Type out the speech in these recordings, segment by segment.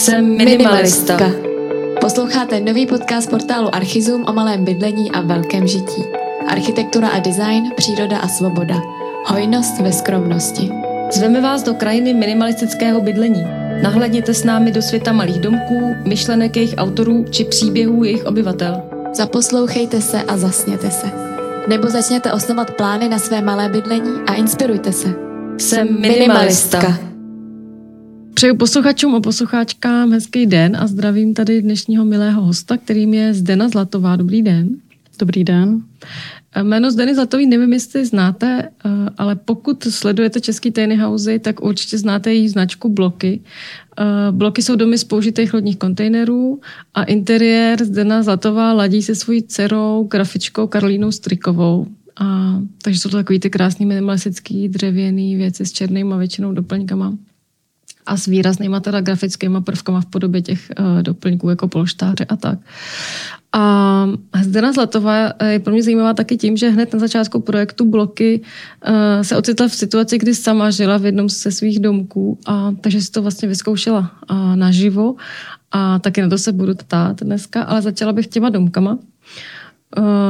Jsem minimalistka. Posloucháte nový podcast portálu Archizum o malém bydlení a velkém žití. Architektura a design, příroda a svoboda. Hojnost ve skromnosti. Zveme vás do krajiny minimalistického bydlení. Nahlédněte s námi do světa malých domků, myšlenek jejich autorů či příběhů jejich obyvatel. Zaposlouchejte se a zasněte se. Nebo začněte osnovat plány na své malé bydlení a inspirujte se. Jsem minimalistka. Přeju posluchačům a posluchačkám hezký den a zdravím tady dnešního milého hosta, kterým je Zdena Zlatová. Dobrý den. Dobrý den. Jméno Zdeny Zlatový nevím, jestli znáte, eh, ale pokud sledujete český tiny housey, tak určitě znáte její značku Bloky. Eh, bloky jsou domy z použitých lodních kontejnerů a interiér Zdena Zlatová ladí se svojí dcerou, grafičkou Karolínou Strikovou. A, takže jsou to takový ty krásný minimalistický dřevěný věci s černýma většinou doplňkama a s výraznýma teda grafickými prvkama v podobě těch uh, doplňků jako polštáře a tak. A Zdena Zlatová je pro mě zajímavá taky tím, že hned na začátku projektu Bloky uh, se ocitla v situaci, kdy sama žila v jednom ze svých domků, a, takže si to vlastně vyzkoušela uh, naživo a taky na to se budu ptát dneska, ale začala bych těma domkama. Uh,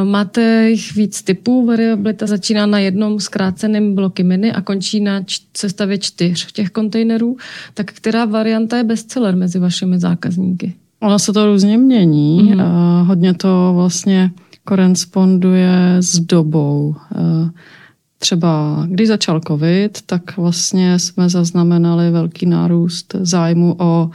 máte jich víc typů, variabilita začíná na jednom zkráceném bloky mini a končí na č- sestavě čtyř těch kontejnerů. Tak která varianta je bestseller mezi vašimi zákazníky? Ono se to různě mění. Mm-hmm. Uh, hodně to vlastně koresponduje s dobou. Uh, třeba když začal covid, tak vlastně jsme zaznamenali velký nárůst zájmu o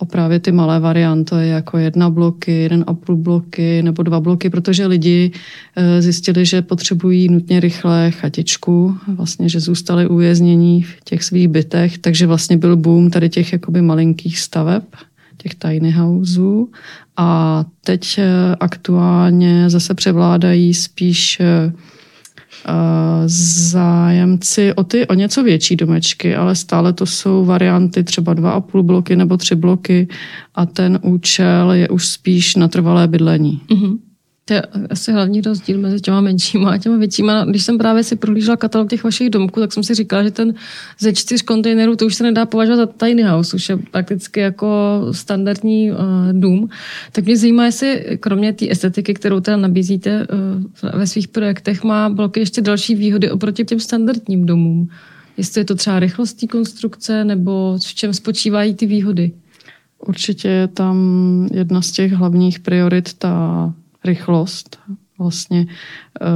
o právě ty malé varianty, jako jedna bloky, jeden a půl bloky nebo dva bloky, protože lidi eh, zjistili, že potřebují nutně rychle chatičku, vlastně, že zůstali uvěznění v těch svých bytech, takže vlastně byl boom tady těch jakoby malinkých staveb, těch tiny houseů a teď eh, aktuálně zase převládají spíš eh, zájemci o ty o něco větší domečky, ale stále to jsou varianty třeba dva a půl bloky nebo tři bloky a ten účel je už spíš na trvalé bydlení. Mm-hmm. To je asi hlavní rozdíl mezi těma menšíma a těma většíma. Když jsem právě si prohlížela katalog těch vašich domků, tak jsem si říkala, že ten ze čtyř kontejnerů to už se nedá považovat za tiny house, už je prakticky jako standardní uh, dům. Tak mě zajímá, jestli kromě té estetiky, kterou teda nabízíte uh, ve svých projektech, má bloky ještě další výhody oproti těm standardním domům. Jestli je to třeba rychlost konstrukce, nebo v čem spočívají ty výhody? Určitě je tam jedna z těch hlavních priorit ta rychlost. Vlastně eh,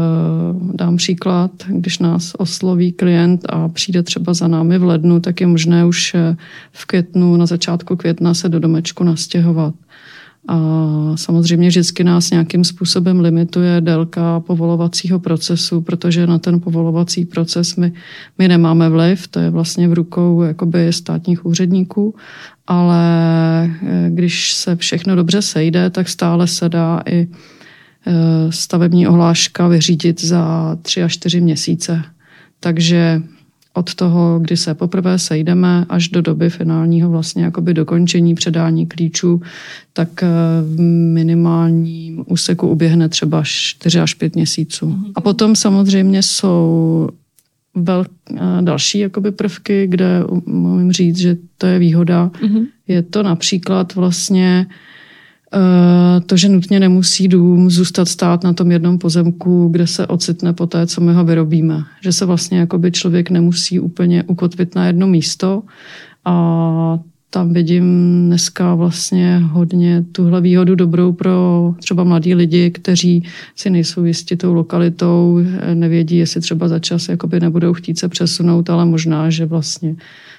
dám příklad, když nás osloví klient a přijde třeba za námi v lednu, tak je možné už eh, v květnu, na začátku května se do domečku nastěhovat. A samozřejmě vždycky nás nějakým způsobem limituje délka povolovacího procesu, protože na ten povolovací proces my, my nemáme vliv, to je vlastně v rukou jakoby státních úředníků, ale eh, když se všechno dobře sejde, tak stále se dá i Eh, stavební ohláška vyřídit za tři až čtyři měsíce. Takže od toho, kdy se poprvé sejdeme, až do doby finálního vlastně jakoby dokončení předání klíčů, tak eh, v minimálním úseku uběhne třeba 4 až 5 měsíců. A potom samozřejmě jsou vel, eh, další jakoby prvky, kde můžu říct, že to je výhoda. Mm-hmm. Je to například vlastně Eh, to, že nutně nemusí dům zůstat stát na tom jednom pozemku, kde se ocitne po té, co my ho vyrobíme. Že se vlastně jakoby člověk nemusí úplně ukotvit na jedno místo a tam vidím dneska vlastně hodně tuhle výhodu dobrou pro třeba mladí lidi, kteří si nejsou jistí tou lokalitou, nevědí, jestli třeba za čas jakoby nebudou chtít se přesunout, ale možná, že vlastně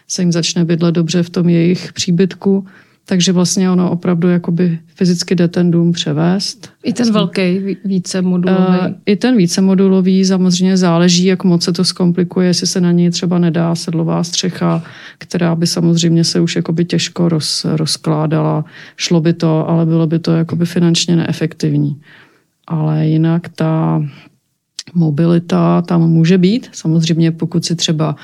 se jim začne bydlet dobře v tom jejich příbytku takže vlastně ono opravdu jakoby fyzicky jde ten dům převést. I ten velký více modulový. Uh, I ten více modulový samozřejmě záleží, jak moc se to zkomplikuje, jestli se na něj třeba nedá sedlová střecha, která by samozřejmě se už jakoby těžko roz, rozkládala. Šlo by to, ale bylo by to jakoby finančně neefektivní. Ale jinak ta mobilita tam může být. Samozřejmě pokud si třeba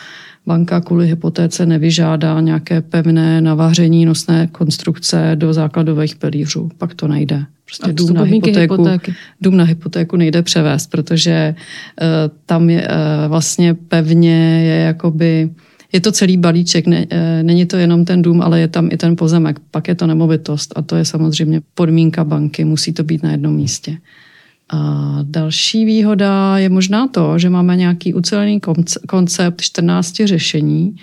banka kvůli hypotéce nevyžádá nějaké pevné navaření nosné konstrukce do základových pilířů. Pak to nejde. Prostě dům na, hypotéku, dům na hypotéku nejde převést, protože uh, tam je uh, vlastně pevně je jakoby je to celý balíček, ne, eh, není to jenom ten dům, ale je tam i ten pozemek, pak je to nemovitost a to je samozřejmě podmínka banky, musí to být na jednom místě. A další výhoda je možná to, že máme nějaký ucelený koncept 14 řešení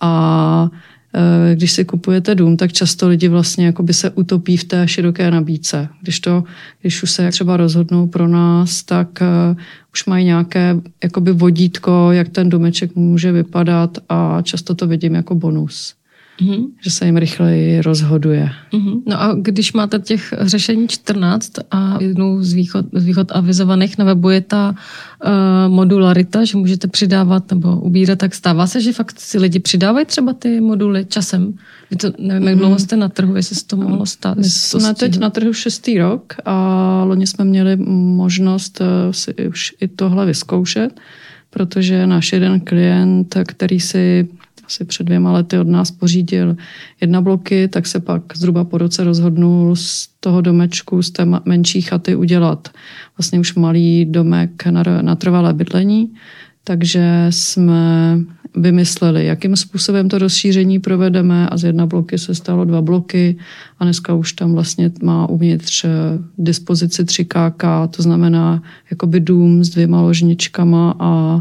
a Eh, když si kupujete dům, tak často lidi vlastně jakoby se utopí v té široké nabídce. Když, to, když už se třeba rozhodnou pro nás, tak uh, už mají nějaké jakoby vodítko, jak ten domeček může vypadat a často to vidím jako bonus. Mm-hmm. Že se jim rychleji rozhoduje. Mm-hmm. No a když máte těch řešení 14 a jednou z východ, z východ avizovaných na webu je ta uh, modularita, že můžete přidávat nebo ubírat, tak stává se, že fakt si lidi přidávají třeba ty moduly časem. Vy to, nevím, jak dlouho mhm. jste na trhu, jestli se to mohlo stát. My jsme teď na trhu šestý rok a loni jsme měli možnost eh, si už i tohle vyzkoušet, protože náš jeden klient, který si asi před dvěma lety od nás pořídil jedna bloky, tak se pak zhruba po roce rozhodnul z toho domečku, z té menší chaty udělat vlastně už malý domek na, na trvalé bydlení. Takže jsme vymysleli, jakým způsobem to rozšíření provedeme a z jedna bloky se stalo dva bloky a dneska už tam vlastně má uvnitř dispozici 3 KK, to znamená jakoby dům s dvěma ložničkama a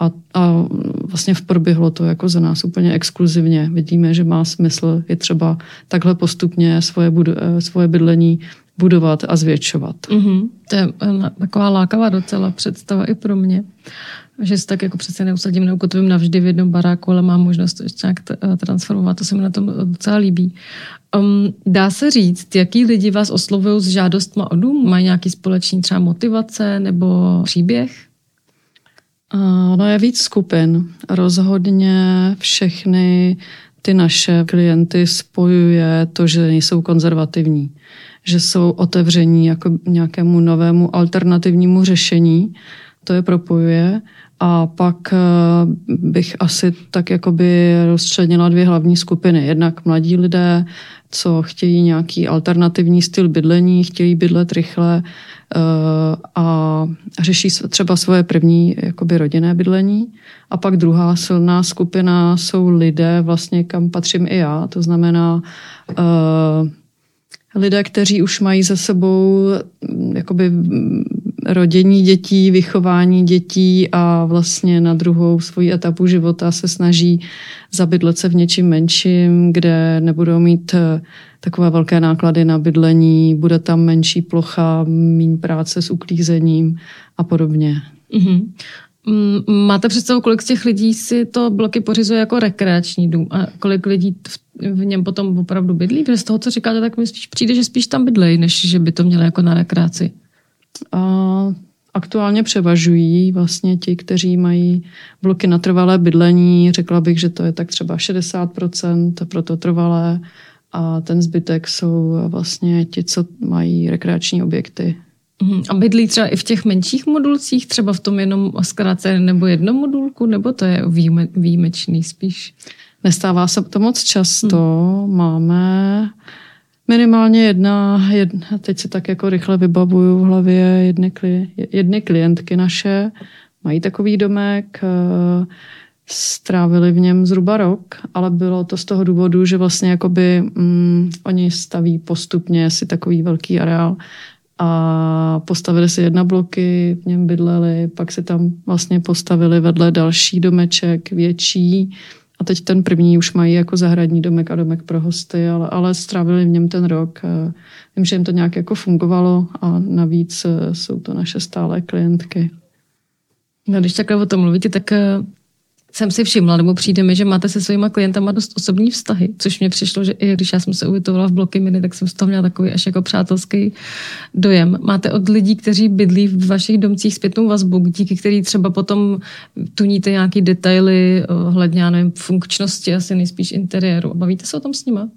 a, a vlastně proběhlo to jako za nás úplně exkluzivně. Vidíme, že má smysl je třeba takhle postupně svoje, budu, eh, svoje bydlení budovat a zvětšovat. Mm-hmm. To je eh, taková lákavá docela představa i pro mě. Že se tak jako přece neusadím, neukotvím navždy v jednom baráku, ale mám možnost to ještě nějak eh, transformovat. To se mi na tom docela líbí. Um, dá se říct, jaký lidi vás oslovují s žádostma o dům? Mají nějaký společný třeba motivace nebo příběh? No je víc skupin. Rozhodně všechny ty naše klienty spojuje to, že nejsou konzervativní, že jsou otevření jako nějakému novému alternativnímu řešení, to je propojuje. A pak eh, bych asi tak jakoby rozstřednila dvě hlavní skupiny. Jednak mladí lidé, co chtějí nějaký alternativní styl bydlení, chtějí bydlet rychle, a řeší třeba svoje první jakoby rodinné bydlení. A pak druhá silná skupina jsou lidé, vlastně kam patřím i já, to znamená uh, lidé, kteří už mají za sebou jakoby rodění dětí, vychování dětí a vlastně na druhou svoji etapu života se snaží zabydlet se v něčím menším, kde nebudou mít uh, takové velké náklady na bydlení, bude tam menší plocha, méně práce s uklízením a podobně. Mm-hmm. Máte představu, kolik z těch lidí si to bloky pořizuje jako rekreační dům a kolik lidí v, v něm potom opravdu bydlí? Protože z toho, co říkáte, tak mi spíš přijde, že spíš tam bydlej, než že by to mělo jako na rekreaci. A aktuálně převažují vlastně ti, kteří mají bloky na trvalé bydlení. Řekla bych, že to je tak třeba 60% pro to trvalé a ten zbytek jsou vlastně ti, co mají rekreační objekty. Mhm. A bydlí třeba i v těch menších modulcích, třeba v tom jenom zkráce nebo jednom modulku, nebo to je výjime, výjimečný spíš? Nestává se to moc často. Hmm. Máme minimálně jedna, jedna, teď se tak jako rychle vybavuju v hlavě, jedny, jedny klientky naše, mají takový domek, strávili v něm zhruba rok, ale bylo to z toho důvodu, že vlastně jakoby mm, oni staví postupně si takový velký areál a postavili si jedna bloky, v něm bydleli, pak si tam vlastně postavili vedle další domeček větší a teď ten první už mají jako zahradní domek a domek pro hosty, ale, ale strávili v něm ten rok. Vím, že jim to nějak jako fungovalo a navíc e, jsou to naše stále klientky. No, když takhle o tom mluvíte, tak e, jsem si všimla, nebo přijde mi, že máte se svýma klientama dost osobní vztahy, což mě přišlo, že i když já jsem se ubytovala v bloky mini, tak jsem z toho měla takový až jako přátelský dojem. Máte od lidí, kteří bydlí v vašich domcích zpětnou vazbu, díky který třeba potom tuníte nějaký detaily ohledně, nevím, funkčnosti, asi nejspíš interiéru. Bavíte se o tom s nima?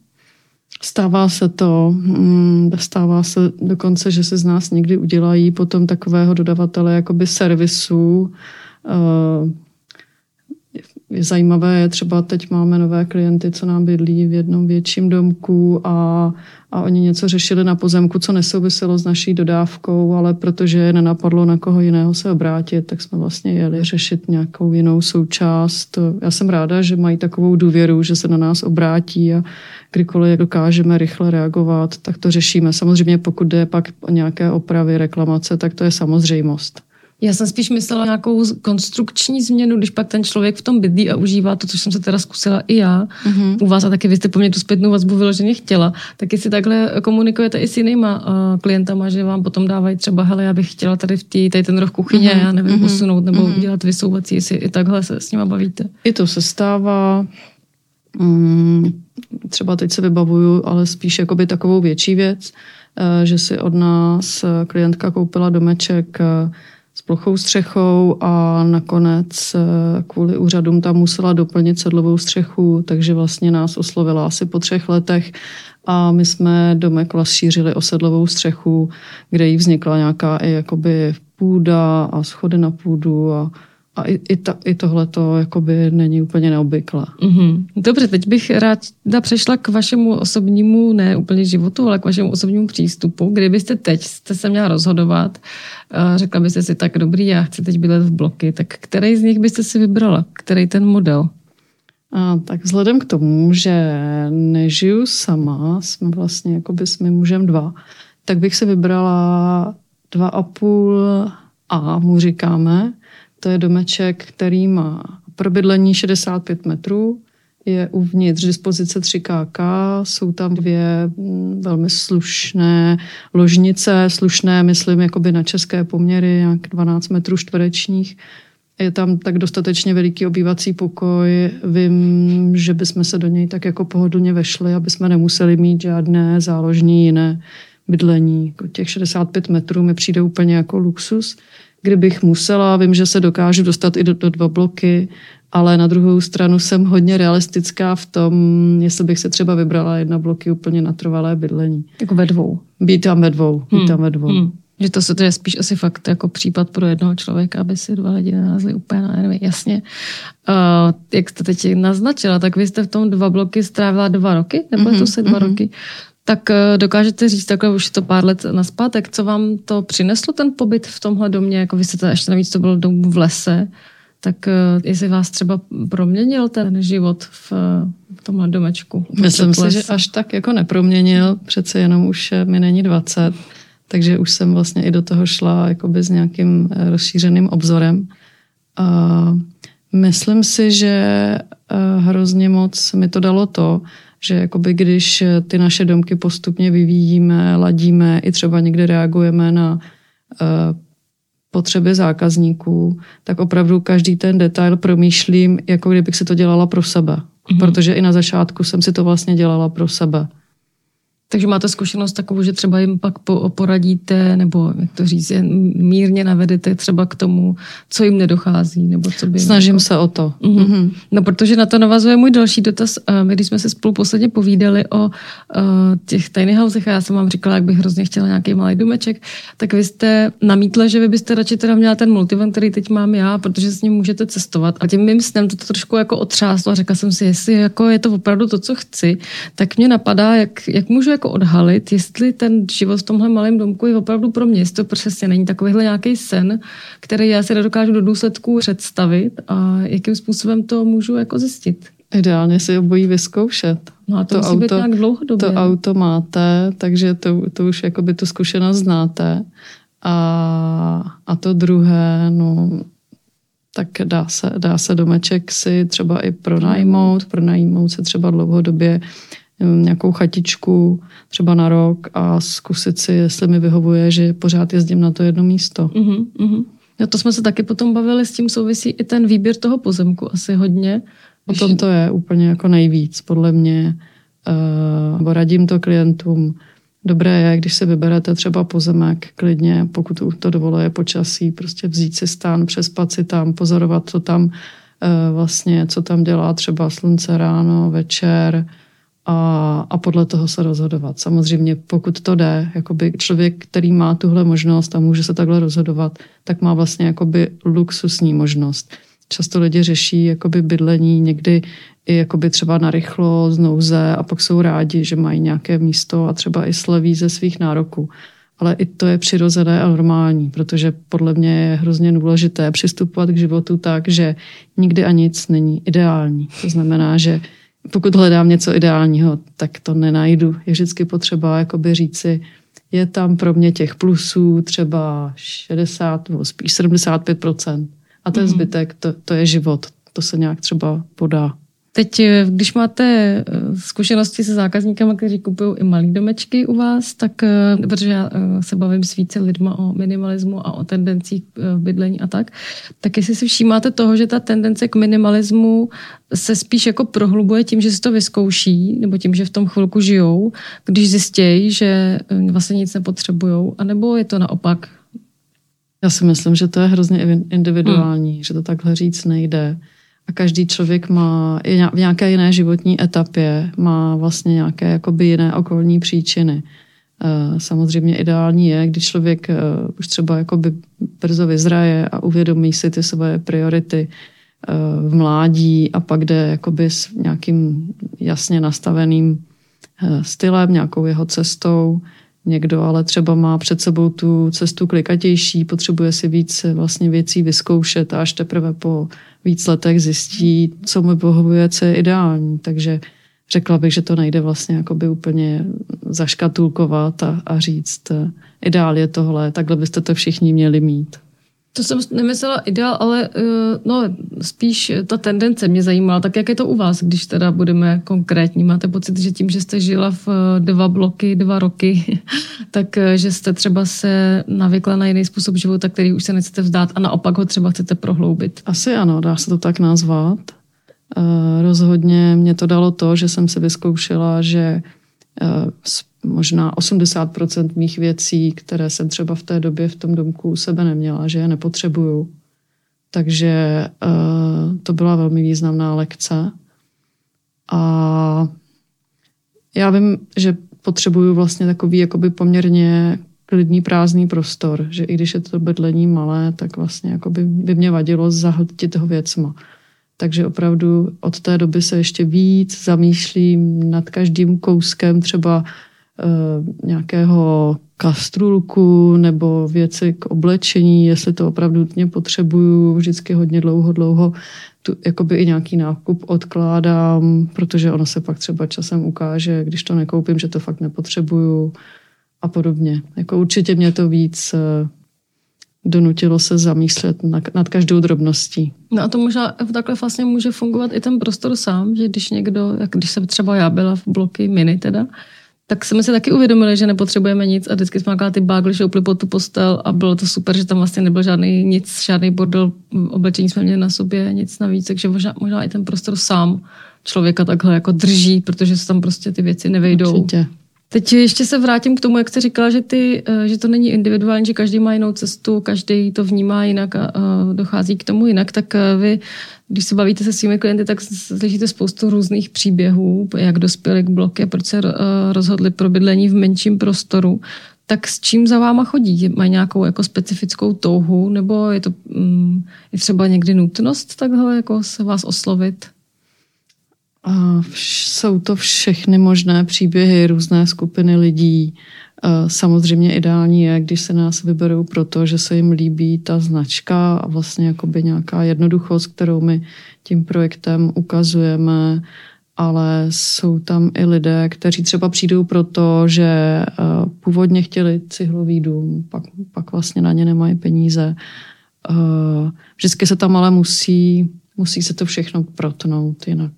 Stává se to, mm, stává se dokonce, že se z nás někdy udělají potom takového dodavatele jakoby servisu, eh, zajímavé je třeba teď máme nové klienty, co nám bydlí v jednom větším domku a, a oni něco řešili na pozemku, co nesouviselo s naší dodávkou, ale protože nenapadlo na koho jiného se obrátit, tak jsme vlastně jeli řešit nějakou jinou součást. Já jsem ráda, že mají takovou důvěru, že se na nás obrátí a kdykoliv dokážeme rychle reagovat, tak to řešíme. Samozřejmě pokud jde pak o nějaké opravy, reklamace, tak to je samozřejmost. Já jsem spíš myslela nějakou konstrukční změnu, když pak ten člověk v tom bydlí a užívá to, co jsem se teda zkusila i já mm-hmm. u vás a taky vy jste po mně tu zpětnou vazbu vyloženě chtěla, tak jestli takhle komunikujete i s jinýma uh, klientama, že vám potom dávají třeba, hele, já bych chtěla tady v tý, tady ten roh kuchyně, mm-hmm. já nevím, mm-hmm. posunout nebo mm-hmm. udělat vysouvací, jestli i takhle se s nima bavíte. I to se stává. Mm, třeba teď se vybavuju, ale spíš jakoby takovou větší věc, uh, že si od nás klientka koupila domeček uh, s plochou střechou a nakonec eh, kvůli úřadům tam musela doplnit sedlovou střechu, takže vlastně nás oslovila asi po třech letech a my jsme domek rozšířili o sedlovou střechu, kde jí vznikla nějaká i jakoby půda a schody na půdu a a i, i, ta, i tohle to jakoby není úplně neobvyklé. Mm-hmm. Dobře, teď bych ráda přešla k vašemu osobnímu, ne úplně životu, ale k vašemu osobnímu přístupu. Kdybyste teď jste se měla rozhodovat, řekla byste si tak dobrý, já chci teď bydlet v bloky, tak který z nich byste si vybrala? Který ten model? A, tak vzhledem k tomu, že nežiju sama, jsme vlastně jakoby s mým mužem dva, tak bych si vybrala dva a půl A, mu říkáme, to je domeček, který má pro bydlení 65 metrů, je uvnitř dispozice 3KK, jsou tam dvě mm, velmi slušné ložnice, slušné, myslím, jakoby na české poměry, nějak 12 metrů čtverečních. Je tam tak dostatečně veliký obývací pokoj. Vím, že bychom se do něj tak jako pohodlně vešli, aby jsme nemuseli mít žádné záložní jiné bydlení. Jako těch 65 metrů mi přijde úplně jako luxus kdybych musela. Vím, že se dokážu dostat i do, do dva bloky, ale na druhou stranu jsem hodně realistická v tom, jestli bych se třeba vybrala jedna bloky úplně na trvalé bydlení. Jako ve dvou. Být tam ve dvou. Být hmm. tam ve dvou. Hmm. Že to, to je spíš asi fakt jako případ pro jednoho člověka, aby si dva lidi nenázli úplně na nervy. Jasně. Uh, jak jste teď naznačila, tak vy jste v tom dva bloky strávila dva roky, nebo mm-hmm, to se dva mm-hmm. roky tak eh, dokážete říct takhle už to pár let naspátek, co vám to přineslo ten pobyt v tomhle domě, jako vy jste to ještě navíc to byl dom v lese, tak eh, jestli vás třeba proměnil ten život v, v tomhle domečku? Myslím si, že až tak jako neproměnil, přece jenom už eh, mi není 20, takže už jsem vlastně i do toho šla jakoby s nějakým rozšířeným obzorem. A myslím si, že hrozně moc mi to dalo to, že jakoby když ty naše domky postupně vyvíjíme, ladíme, i třeba někde reagujeme na uh, potřeby zákazníků, tak opravdu každý ten detail promýšlím, jako kdybych si to dělala pro sebe. Mm-hmm. Protože i na začátku jsem si to vlastně dělala pro sebe. Takže máte zkušenost takovou, že třeba jim pak poradíte, nebo jak to říct, mírně navedete třeba k tomu, co jim nedochází, nebo co by... Snažím jako... se o to. Mm-hmm. Mm-hmm. No, protože na to navazuje můj další dotaz. My, když jsme se spolu posledně povídali o uh, těch tiny housech, a já jsem vám říkala, jak bych hrozně chtěla nějaký malý domeček, tak vy jste namítla, že vy byste radši teda měla ten multivan, který teď mám já, protože s ním můžete cestovat. A tím mým snem to trošku jako otřáslo a řekla jsem si, jestli jako je to opravdu to, co chci, tak mě napadá, jak, jak můžu jako odhalit, jestli ten život v tomhle malém domku je opravdu pro mě, jestli to přesně není takovýhle nějaký sen, který já si nedokážu do důsledků představit a jakým způsobem to můžu jako zjistit. Ideálně si obojí vyzkoušet. No a to, to musí auto, být nějak dlouhodobě. To auto máte, takže to, to už jakoby tu zkušenost znáte. A, a to druhé, no, tak dá se, dá se domeček si třeba i pronajmout, pronajmout se třeba dlouhodobě nějakou chatičku třeba na rok a zkusit si, jestli mi vyhovuje, že pořád jezdím na to jedno místo. Uh-huh. No to jsme se taky potom bavili, s tím souvisí i ten výběr toho pozemku asi hodně. O tom to je úplně jako nejvíc, podle mě. Uh, radím to klientům. Dobré je, když se vyberete třeba pozemek, klidně, pokud to dovoluje počasí, prostě vzít si stán, přespat si tam, pozorovat, co tam uh, vlastně, co tam dělá třeba slunce ráno, večer, a, a podle toho se rozhodovat. Samozřejmě, pokud to jde, jakoby člověk, který má tuhle možnost a může se takhle rozhodovat, tak má vlastně jakoby luxusní možnost. často lidi řeší jakoby bydlení někdy i jakoby třeba na rychlo, z nouze a pak jsou rádi, že mají nějaké místo a třeba i sleví ze svých nároků. Ale i to je přirozené a normální, protože podle mě je hrozně důležité přistupovat k životu tak, že nikdy a nic není ideální. To znamená, že pokud hledám něco ideálního, tak to nenajdu. Je vždycky potřeba jakoby říci, je tam pro mě těch plusů třeba 60 nebo spíš 75% a ten mm-hmm. zbytek, to, to je život. To se nějak třeba podá. Teď, eh, když máte eh, zkušenosti se zákazníkama, kteří kupují i malé domečky u vás, tak, eh, protože já se bavím s více lidma o minimalismu a o tendencích bydlení a tak, tak jestli si všímáte toho, že ta tendence k minimalismu se spíš jako prohlubuje tím, že si to vyzkouší, nebo tím, že v tom chvilku žijou, když zjistějí, že vlastně nic nepotřebují, anebo je to naopak? Já si myslím, že to je hrozně individuální, hmm. že to takhle říct nejde a každý člověk má v nějaké jiné životní etapě, má vlastně nějaké jakoby jiné okolní příčiny. Eh, samozřejmě ideální je, když člověk eh, už třeba jakoby brzo vyzraje a uvědomí si ty svoje priority eh, v mládí a pak jde jakoby s nějakým jasně nastaveným stylem, nějakou jeho cestou. Někdo ale třeba má před sebou tu cestu klikatější, potřebuje si víc vlastně věcí vyzkoušet a až teprve po víc letech zjistí, co mu vyhovuje, co je ideální. Takže řekla bych, že to nejde vlastně jakoby úplně zaškatulkovat a, a říct, ideál je tohle, takhle byste to všichni měli mít. To jsem nemyslela ideál, ale eh, no, spíš ta tendence mě zajímala. Tak jak je to u vás, když teda budeme konkrétní? Máte pocit, že tím, že jste žila v eh, dva bloky, dva roky, tak eh, že jste třeba se navykla na jiný způsob života, který už se nechcete vzdát a naopak ho třeba chcete prohloubit? Asi ano, dá se to tak nazvat. Rozhodně mě to dalo to, že jsem se vyzkoušela, že možná 80% mých věcí, které jsem třeba v té době v tom domku u sebe neměla, že je nepotřebuju. Takže uh, to byla velmi významná lekce. A já vím, že potřebuju vlastně takový jakoby poměrně klidný prázdný prostor, že i když je to bydlení malé, tak vlastně jakoby by mě vadilo zahltit toho věcma. Takže opravdu od té doby se ještě víc zamýšlím nad každým kouskem třeba nějakého kastrulku nebo věci k oblečení, jestli to opravdu nutně potřebuju, vždycky hodně dlouho, dlouho tu, jakoby i nějaký nákup odkládám, protože ono se pak třeba časem ukáže, když to nekoupím, že to fakt nepotřebuju a podobně. Jako určitě mě to víc eh, donutilo se zamýšlet nad každou drobností. No a to možná takhle vlastně může fungovat i ten prostor sám, že když někdo, jak když jsem třeba já byla v bloky mini teda, tak jsme si taky uvědomili, že nepotřebujeme nic a vždycky jsme ty bágly šoupli pod tu postel a bylo to super, že tam vlastně nebyl žádný nic, žádný bordel, oblečení jsme měli na sobě, nic navíc, takže možná, možná i ten prostor sám člověka takhle jako drží, protože se tam prostě ty věci nevejdou. Určitě. Teď ještě se vrátím k tomu, jak jsi říkala, že, ty, eh, že to není individuální, že každý má jinou cestu, každý to vnímá jinak a dochází k tomu jinak, tak eh, vy, když se bavíte se svými klienty, tak slyšíte spoustu různých příběhů, jak dospěli k bloky, proč se eh, rozhodli pro bydlení v menším prostoru. Tak s čím za váma chodí? Mají nějakou jako specifickou touhu, nebo je to mm, je třeba někdy nutnost takhle jako se vás oslovit? Jsou to všechny možné příběhy, různé skupiny lidí. Samozřejmě ideální je, když se nás vyberou proto, že se jim líbí ta značka a vlastně jakoby nějaká jednoduchost, kterou my tím projektem ukazujeme, ale jsou tam i lidé, kteří třeba přijdou proto, že původně chtěli cihlový dům, pak, pak vlastně na ně nemají peníze. Vždycky se tam ale musí, musí se to všechno protnout, jinak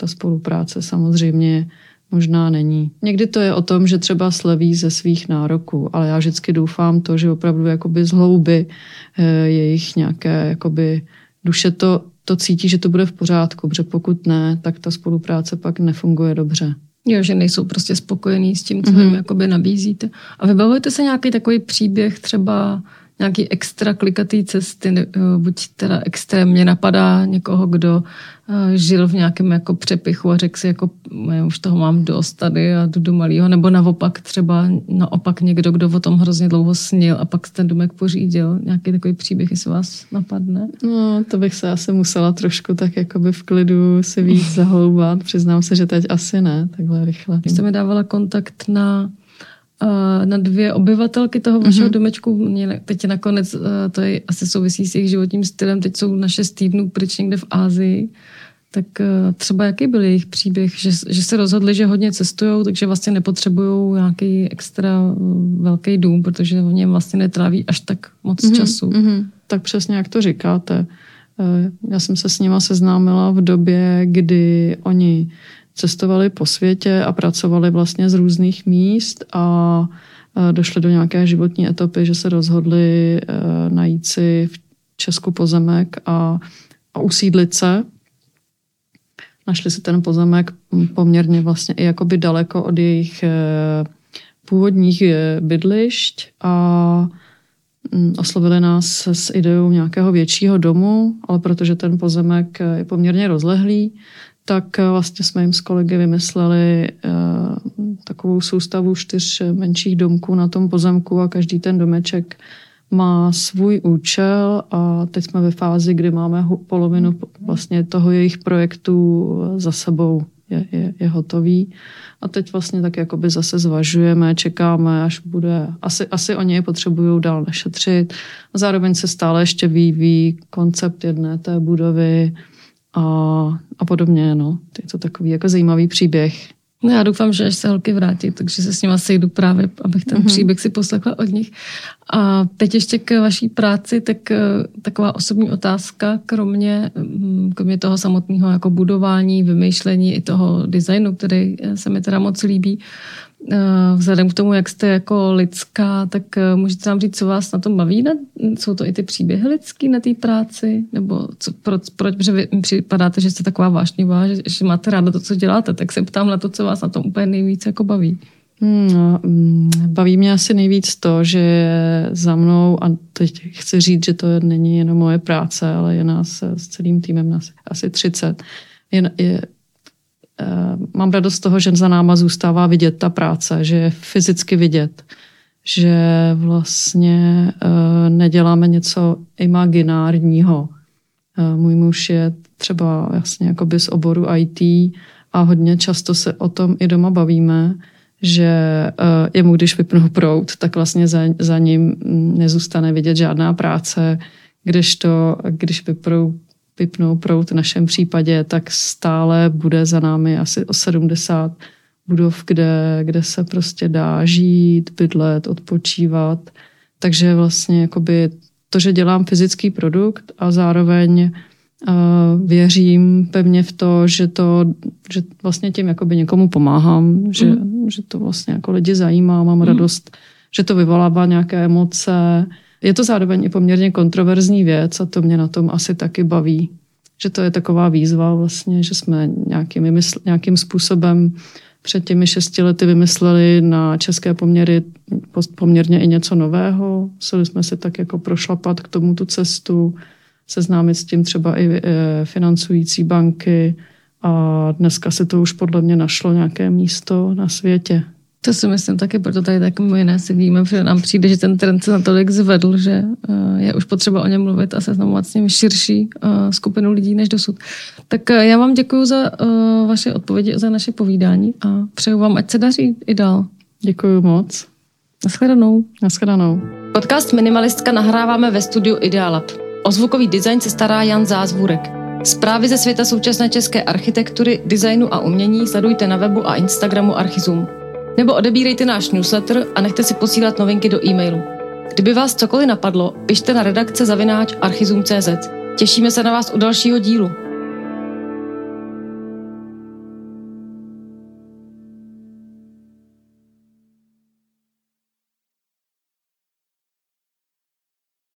ta spolupráce samozřejmě možná není. Někdy to je o tom, že třeba sleví ze svých nároků, ale já vždycky doufám to, že opravdu jakoby z hlouby eh, jejich nějaké jakoby duše to, to cítí, že to bude v pořádku, protože pokud ne, tak ta spolupráce pak nefunguje dobře. Jo, že nejsou prostě spokojení s tím, co mm-hmm. jim jakoby nabízíte. A vybavujete se nějaký takový příběh třeba nějaký extra klikatý cesty, eh, buď teda extrémně napadá někoho, kdo eh, žil v nějakém jako přepichu a řekl si, jako už toho mám dost tady a jdu do malého, nebo naopak třeba naopak někdo, kdo o tom hrozně dlouho snil a pak ten domek pořídil. Nějaký takový příběh, jestli vás napadne? No, to bych se asi musela trošku tak jakoby v klidu si víc zahloubat. Přiznám se, že teď asi ne, takhle rychle. Jste mi dávala kontakt na na dvě obyvatelky toho vašeho mm-hmm. domečku. Teď nakonec, to je asi souvisí s jejich životním stylem, teď jsou na šest týdnů pryč někde v Ázii. Tak třeba jaký byl jejich příběh, že, že se rozhodli, že hodně cestují, takže vlastně nepotřebují nějaký extra velký dům, protože oni vlastně netráví až tak moc mm-hmm. času. Mm-hmm. Tak přesně jak to říkáte. E, já jsem se s nima seznámila v době, kdy oni cestovali po světě a pracovali vlastně z různých míst a došli do nějaké životní etapy, že se rozhodli e, najít si v Česku pozemek a, a usídlit se. Našli si ten pozemek poměrně vlastně i jakoby daleko od jejich e, původních e, bydlišť a oslovili nás s ideou nějakého většího domu, ale protože ten pozemek je poměrně rozlehlý, tak eh, vlastně jsme jim s kolegy vymysleli uh, takovou soustavu čtyř menších domků na tom pozemku a každý ten domeček má svůj účel a teď jsme ve fázi, kdy máme polovinu vlastně toho jejich projektu za sebou je, je, je hotový. A teď vlastně tak jakoby zase zvažujeme, čekáme, až bude, asi, asi oni je potřebují dál nešetřit. A zároveň se stále ještě vyvíjí koncept jedné té budovy, a, a podobně. No. Je to takový jako zajímavý příběh. No já doufám, že až se holky vrátí, takže se s nima sejdu právě, abych ten mm-hmm. příběh si poslechla od nich. A teď ještě k vaší práci, tak eh, taková osobní otázka, kromě, mm, kromě toho samotného jako budování, vymýšlení i toho designu, který eh, se mi teda moc líbí. Eh, vzhledem k tomu, jak jste jako lidská, tak eh, můžete nám říct, co vás na tom baví? Jsou to i ty příběhy lidský na té práci? Nebo co, proč, proč protože vy připadáte, že jste taková vášnivá, že, že máte ráda to, co děláte, tak se ptám na to, co vás na tom úplně nejvíc jako baví. Hmm, no, mm, baví mě asi nejvíc to, že za mnou, a teď chci říct, že to není jenom moje práce, ale je nás s celým týmem nás asi 30, je, je Eh, mám radost z toho, že za náma zůstává vidět ta práce, že je fyzicky vidět, že vlastně eh, neděláme něco imaginárního. Eh, můj muž je třeba jasně jakoby z oboru IT a hodně často se o tom i doma bavíme, že jemu, když vypnou prout, tak vlastně za, za ním nezůstane vidět žádná práce, kdežto, když vypnou vypnou prout v našem případě, tak stále bude za námi asi o 70 budov, kde, kde se prostě dá žít, bydlet, odpočívat. Takže vlastně jakoby to, že dělám fyzický produkt a zároveň uh, věřím pevně v to, že to, že vlastně tím jakoby někomu pomáhám, že, mm. že to vlastně jako lidi zajímá, mám mm. radost, že to vyvolává nějaké emoce, je to zároveň i poměrně kontroverzní věc a to mě na tom asi taky baví. Že to je taková výzva vlastně, že jsme nějakým, vymysl, nějakým způsobem před těmi šesti lety vymysleli na české poměry poměrně i něco nového. Museli jsme si tak jako prošlapat k tomu tu cestu, seznámit s tím třeba i e, financující banky a dneska se to už podle mě našlo nějaké místo na světě. To si myslím taky, proto tady tak mimo jiné sedíme, protože nám přijde, že ten trend se natolik zvedl, že eh, je už potřeba o něm mluvit a seznamovat s ním širší eh, skupinu lidí než dosud. Tak eh, já vám děkuji za vaše odpovědi, za naše povídání a přeju vám, ať se daří i dál. Děkuji moc. Naschledanou. Naschledanou. Podcast Minimalistka nahráváme ve studiu Idealab. O zvukový design se stará Jan Zázvůrek. Zprávy ze světa současné české architektury, designu a umění sledujte na webu a Instagramu Archizum. Nebo odebírejte náš newsletter a nechte si posílat novinky do e-mailu. Kdyby vás cokoliv napadlo, pište na redakce zavináč archizum.cz. Těšíme se na vás u dalšího dílu.